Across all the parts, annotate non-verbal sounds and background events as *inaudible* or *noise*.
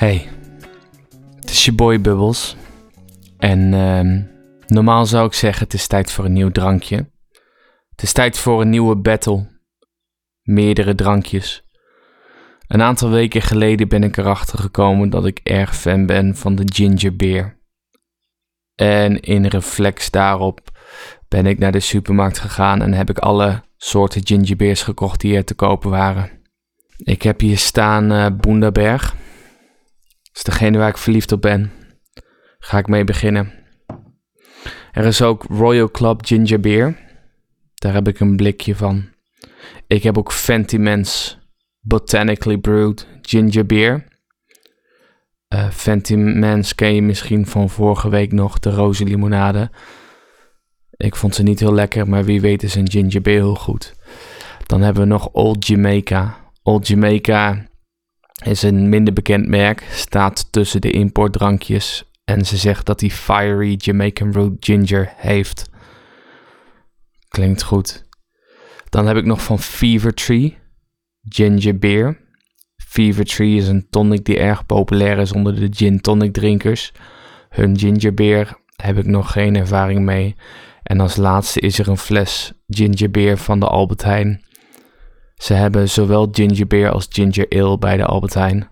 Hey, het is je boy Bubbles. En ehm, normaal zou ik zeggen: het is tijd voor een nieuw drankje. Het is tijd voor een nieuwe battle. Meerdere drankjes. Een aantal weken geleden ben ik erachter gekomen dat ik erg fan ben van de ginger beer. En in reflex daarop ben ik naar de supermarkt gegaan en heb ik alle soorten gingerbeers gekocht die er te kopen waren. Ik heb hier staan uh. Is degene waar ik verliefd op ben. Ga ik mee beginnen. Er is ook Royal Club Ginger Beer. Daar heb ik een blikje van. Ik heb ook Fenty Mans Botanically Brewed Ginger Beer. Uh, Fenty Mans ken je misschien van vorige week nog, de roze limonade. Ik vond ze niet heel lekker, maar wie weet is een ginger beer heel goed. Dan hebben we nog Old Jamaica. Old Jamaica is een minder bekend merk, staat tussen de importdrankjes en ze zegt dat hij Fiery Jamaican Root Ginger heeft. Klinkt goed. Dan heb ik nog van Fever Tree Ginger Beer. Fever Tree is een tonic die erg populair is onder de gin tonic drinkers. Hun ginger beer heb ik nog geen ervaring mee. En als laatste is er een fles ginger beer van de Albert Heijn. Ze hebben zowel ginger beer als ginger ale bij de Albert Heijn.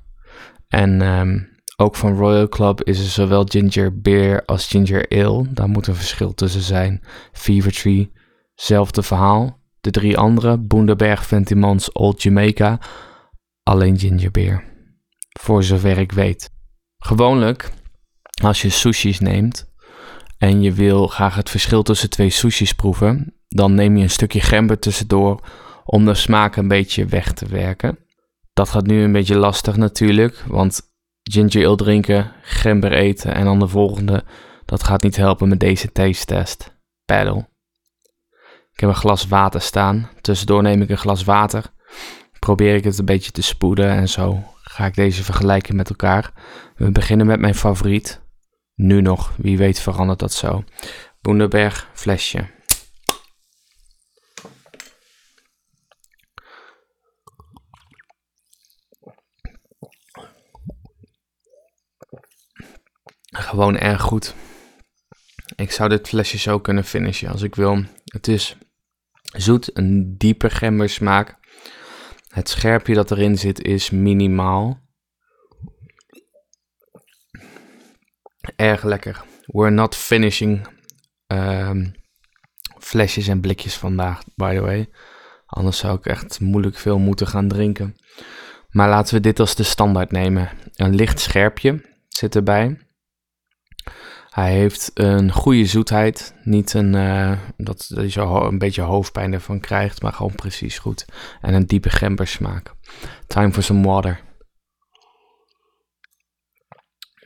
En ehm, ook van Royal Club is er zowel ginger beer als ginger ale. Daar moet een verschil tussen zijn. Fever Tree, zelfde verhaal. De drie andere, Boenderberg, Ventimans, Old Jamaica, alleen ginger beer. Voor zover ik weet. Gewoonlijk, als je sushi's neemt, en je wil graag het verschil tussen twee sushis proeven, dan neem je een stukje gember tussendoor om de smaak een beetje weg te werken. Dat gaat nu een beetje lastig natuurlijk, want ginger ale drinken, gember eten en dan de volgende, dat gaat niet helpen met deze taste test. Paddle. Ik heb een glas water staan. Tussendoor neem ik een glas water. Probeer ik het een beetje te spoeden en zo ga ik deze vergelijken met elkaar. We beginnen met mijn favoriet, nu nog, wie weet verandert dat zo. Boenderberg flesje. Gewoon erg goed. Ik zou dit flesje zo kunnen finishen als ik wil. Het is zoet, een diepe gembersmaak. Het scherpje dat erin zit is minimaal. Erg lekker. We're not finishing um, flesjes en blikjes vandaag, by the way. Anders zou ik echt moeilijk veel moeten gaan drinken. Maar laten we dit als de standaard nemen. Een licht scherpje zit erbij. Hij heeft een goede zoetheid. Niet een, uh, dat, dat je zo een beetje hoofdpijn ervan krijgt, maar gewoon precies goed. En een diepe gembersmaak. Time for some water.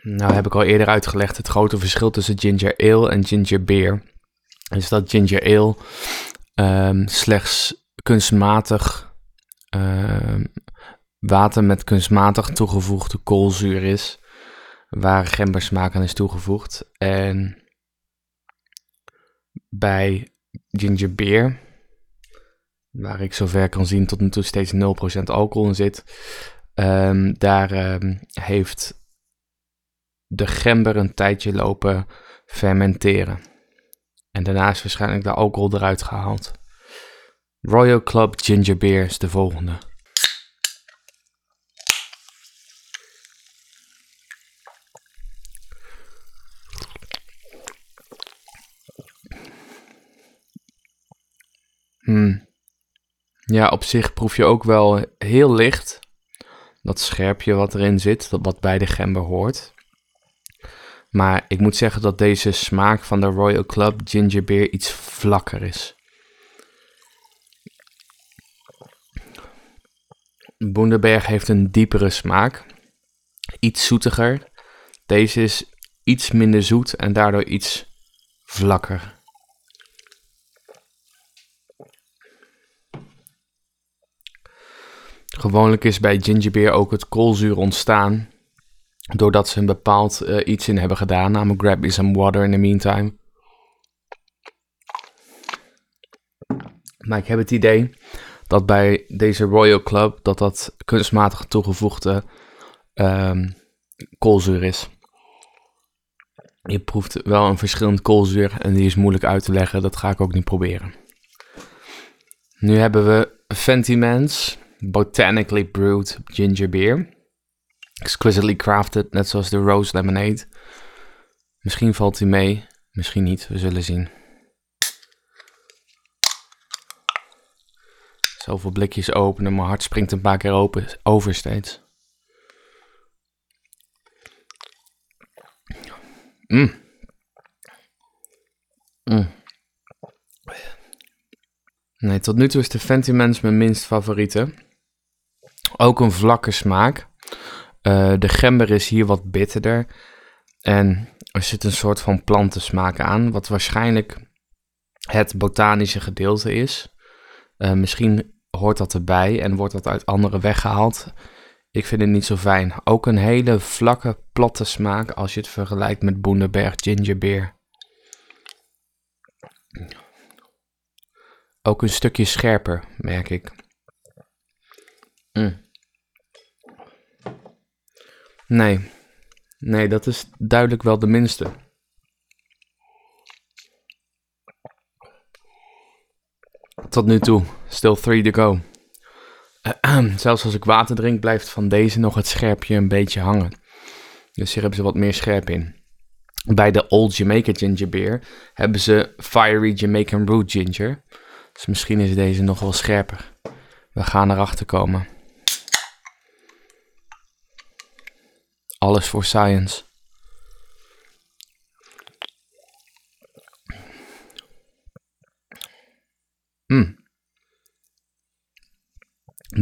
Nou heb ik al eerder uitgelegd het grote verschil tussen ginger ale en ginger beer. Is dat ginger ale um, slechts kunstmatig um, water met kunstmatig toegevoegde koolzuur is. Waar gembersmaak aan is toegevoegd. En bij ginger beer, waar ik zover kan zien tot nu toe steeds 0% alcohol in zit, um, daar heeft de gember een tijdje lopen fermenteren. En daarna is waarschijnlijk de alcohol eruit gehaald. Royal Club Ginger Beer is de volgende. Hmm. Ja, op zich proef je ook wel heel licht dat scherpje wat erin zit, dat wat bij de gember hoort. Maar ik moet zeggen dat deze smaak van de Royal Club Ginger Beer iets vlakker is. Boenderberg heeft een diepere smaak. Iets zoetiger. Deze is iets minder zoet en daardoor iets vlakker. Gewoonlijk is bij gingerbeer ook het koolzuur ontstaan Doordat ze een bepaald uh, iets in hebben gedaan. Namelijk grab me some water in the meantime. Maar ik heb het idee dat bij deze Royal Club dat dat kunstmatig toegevoegde um, koolzuur is. Je proeft wel een verschillend koolzuur en die is moeilijk uit te leggen. Dat ga ik ook niet proberen. Nu hebben we Fentimans Botanically Brewed Ginger Beer. Exquisitely crafted, net zoals de Rose Lemonade. Misschien valt hij mee, misschien niet. We zullen zien. Zoveel blikjes openen, mijn hart springt een paar keer open, over steeds. Mm. Mm. Nee, tot nu toe is de Fentimans mijn minst favoriete. Ook een vlakke smaak. Uh, de gember is hier wat bitterder. En er zit een soort van plantensmaak aan, wat waarschijnlijk het botanische gedeelte is. Uh, misschien hoort dat erbij en wordt dat uit andere weggehaald. Ik vind het niet zo fijn. Ook een hele vlakke, platte smaak als je het vergelijkt met Boenderberg gingerbeer. Ook een stukje scherper, merk ik. Mm. Nee. Nee, dat is duidelijk wel de minste. Tot nu toe, still three to go. *clears throat* Zelfs als ik water drink, blijft van deze nog het scherpje een beetje hangen. Dus hier hebben ze wat meer scherp in. Bij de Old Jamaica Ginger Beer hebben ze Fiery Jamaican Root Ginger. Dus misschien is deze nog wel scherper. We gaan erachter komen. Alles voor science. Mm.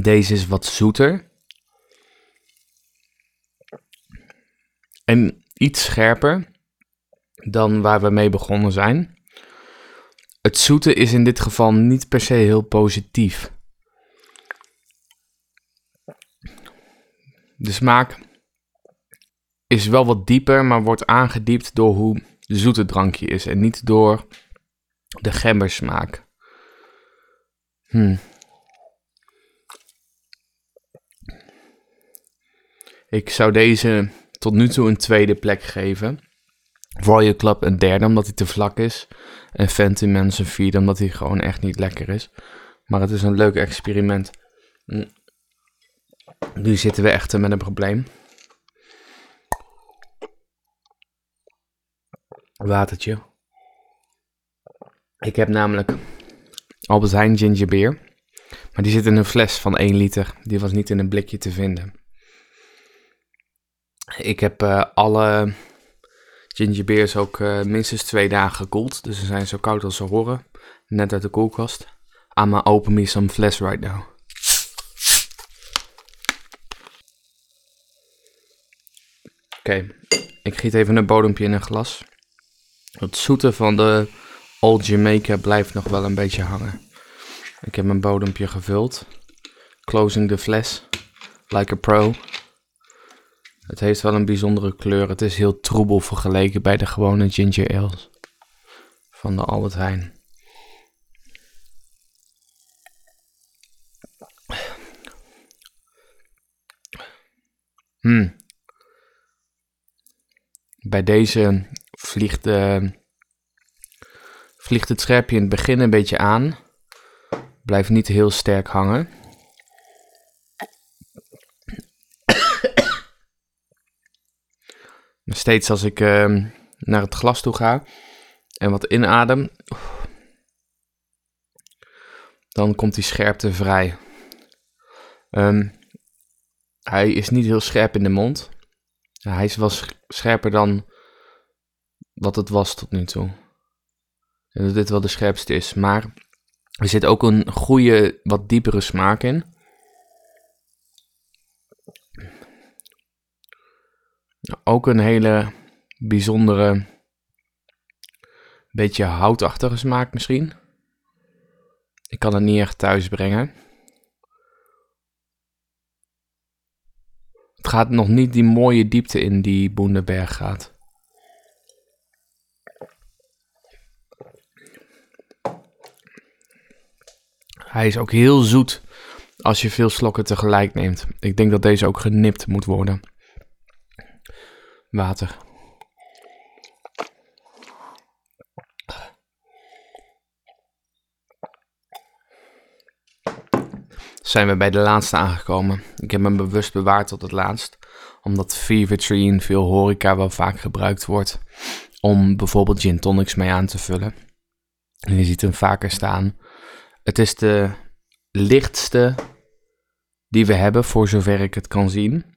Deze is wat zoeter. En iets scherper dan waar we mee begonnen zijn. Het zoete is in dit geval niet per se heel positief. De smaak is wel wat dieper, maar wordt aangediept door hoe zoet het drankje is en niet door de gembersmaak. Hmm. Ik zou deze tot nu toe een tweede plek geven. Royal Club een derde omdat hij te vlak is. En Phantom een vierde omdat hij gewoon echt niet lekker is. Maar het is een leuk experiment. Hmm. Nu zitten we echt met een probleem. Watertje. Ik heb namelijk Albert Heijn gingerbeer. Maar die zit in een fles van 1 liter. Die was niet in een blikje te vinden. Ik heb uh, alle gingerbeers ook uh, minstens twee dagen gekoeld. Dus ze zijn zo koud als ze horen. Net uit de koelkast. Gonna open me some fles right now. Oké, ik giet even een bodempje in een glas. Het zoete van de Old Jamaica blijft nog wel een beetje hangen. Ik heb mijn bodempje gevuld. Closing the fles. Like a pro. Het heeft wel een bijzondere kleur. Het is heel troebel vergeleken bij de gewone ginger ales. Van de Albert Heijn. Hmm. Bij deze vliegt, uh, vliegt het scherpje in het begin een beetje aan. Blijft niet heel sterk hangen. *coughs* Steeds als ik uh, naar het glas toe ga en wat inadem, dan komt die scherpte vrij. Um, hij is niet heel scherp in de mond. Hij is wel scherper dan wat het was tot nu toe. En dat dit wel de scherpste is. Maar er zit ook een goede, wat diepere smaak in. Ook een hele bijzondere, beetje houtachtige smaak misschien. Ik kan het niet echt thuis brengen. Het gaat nog niet die mooie diepte in die Boenderberg gaat. Hij is ook heel zoet als je veel slokken tegelijk neemt. Ik denk dat deze ook genipt moet worden. Water. Zijn we bij de laatste aangekomen. Ik heb me bewust bewaard tot het laatst, omdat Fever Tree in veel horeca wel vaak gebruikt wordt om bijvoorbeeld gin tonics mee aan te vullen. En je ziet hem vaker staan. Het is de lichtste die we hebben, voor zover ik het kan zien.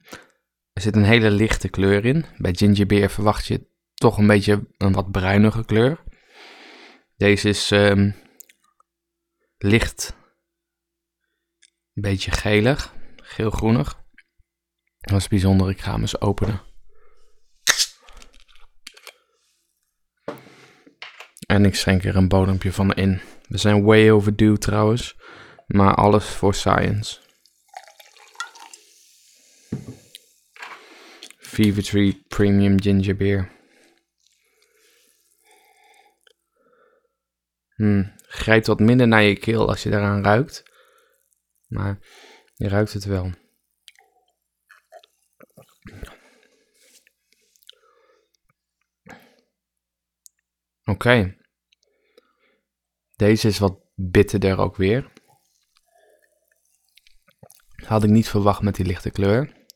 Er zit een hele lichte kleur in. Bij gingerbeer verwacht je toch een beetje een wat bruinige kleur. Deze is um, licht, een beetje gelig, geel-groenig. Dat is bijzonder, ik ga hem eens openen. En ik schenk er een bodempje van in. We zijn way overdue trouwens, maar alles voor science. Fever Tree Premium Ginger Beer. Hmm, grijpt wat minder naar je keel als je daaraan ruikt. Maar je ruikt het wel. Oké. Deze is wat bitterder ook weer. Had ik niet verwacht met die lichte kleur.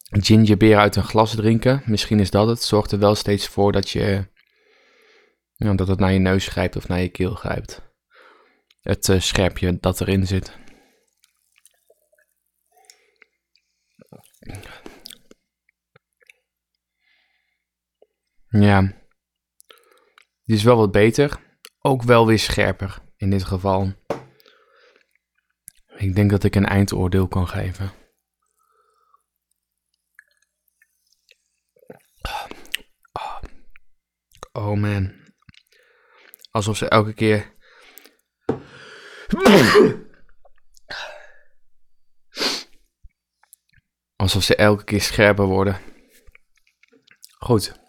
Gingerbeer uit een glas drinken, misschien is dat het. Zorgt er wel steeds voor dat je ja, dat het naar je neus grijpt of naar je keel grijpt. Het uh, scherpje dat erin zit. Ja. Die is wel wat beter. Ook wel weer scherper in dit geval. Ik denk dat ik een eindoordeel kan geven. Oh man. Alsof ze elke keer. *coughs* Alsof ze elke keer scherper worden. Goed.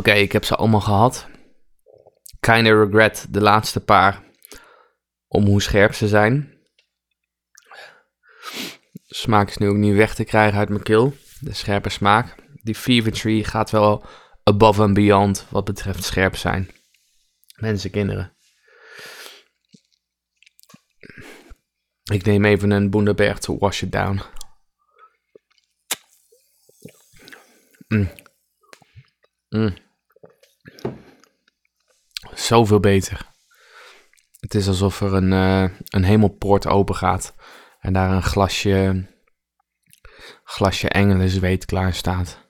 Oké, ik heb ze allemaal gehad. Kinda regret de laatste paar. Om hoe scherp ze zijn. Smaak is nu ook niet weg te krijgen uit mijn keel. De scherpe smaak. Die Fever Tree gaat wel above and beyond wat betreft scherp zijn. Mensen, kinderen. Ik neem even een Bundaberg to wash it down. Mm. Mm. Zoveel beter. Het is alsof er een, uh, een hemelpoort open gaat en daar een glasje, glasje engelenzweet klaar staat.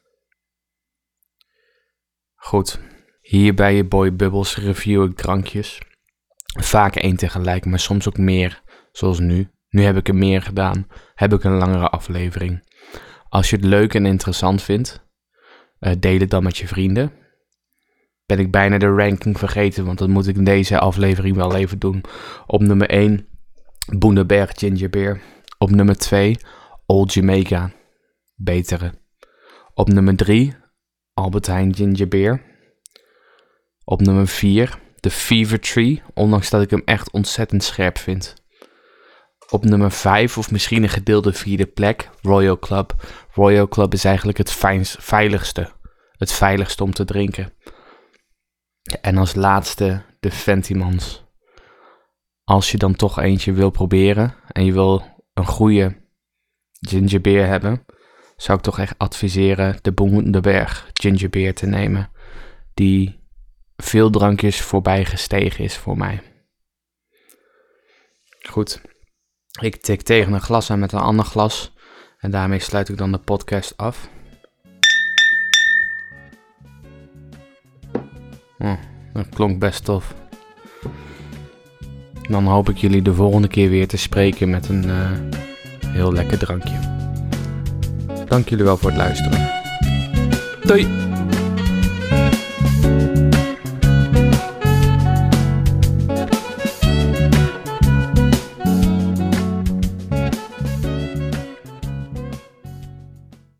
Goed, hier bij je Boy Bubbles review ik drankjes. Vaak één tegelijk, maar soms ook meer, zoals nu. Nu heb ik er meer gedaan, heb ik een langere aflevering. Als je het leuk en interessant vindt, uh, deel het dan met je vrienden. Ben ik bijna de ranking vergeten, want dat moet ik in deze aflevering wel even doen. Op nummer 1 Boenderberg Ginger Beer. Op nummer 2 Old Jamaica. Betere. Op nummer 3 Albert Heijn Ginger Beer. Op nummer 4 de Fever Tree, ondanks dat ik hem echt ontzettend scherp vind. Op nummer 5 of misschien een gedeelde vierde plek Royal Club. Royal Club is eigenlijk het fijnst, veiligste. Het veiligste om te drinken. En als laatste de Fentimans als je dan toch eentje wil proberen en je wil een goede gingerbeer hebben, zou ik toch echt adviseren de Boenderberg gingerbeer te nemen. Die veel drankjes voorbij gestegen is voor mij. Goed, ik tik tegen een glas aan met een ander glas. En daarmee sluit ik dan de podcast af. Dat klonk best tof. Dan hoop ik jullie de volgende keer weer te spreken met een uh, heel lekker drankje. Dank jullie wel voor het luisteren. Doei!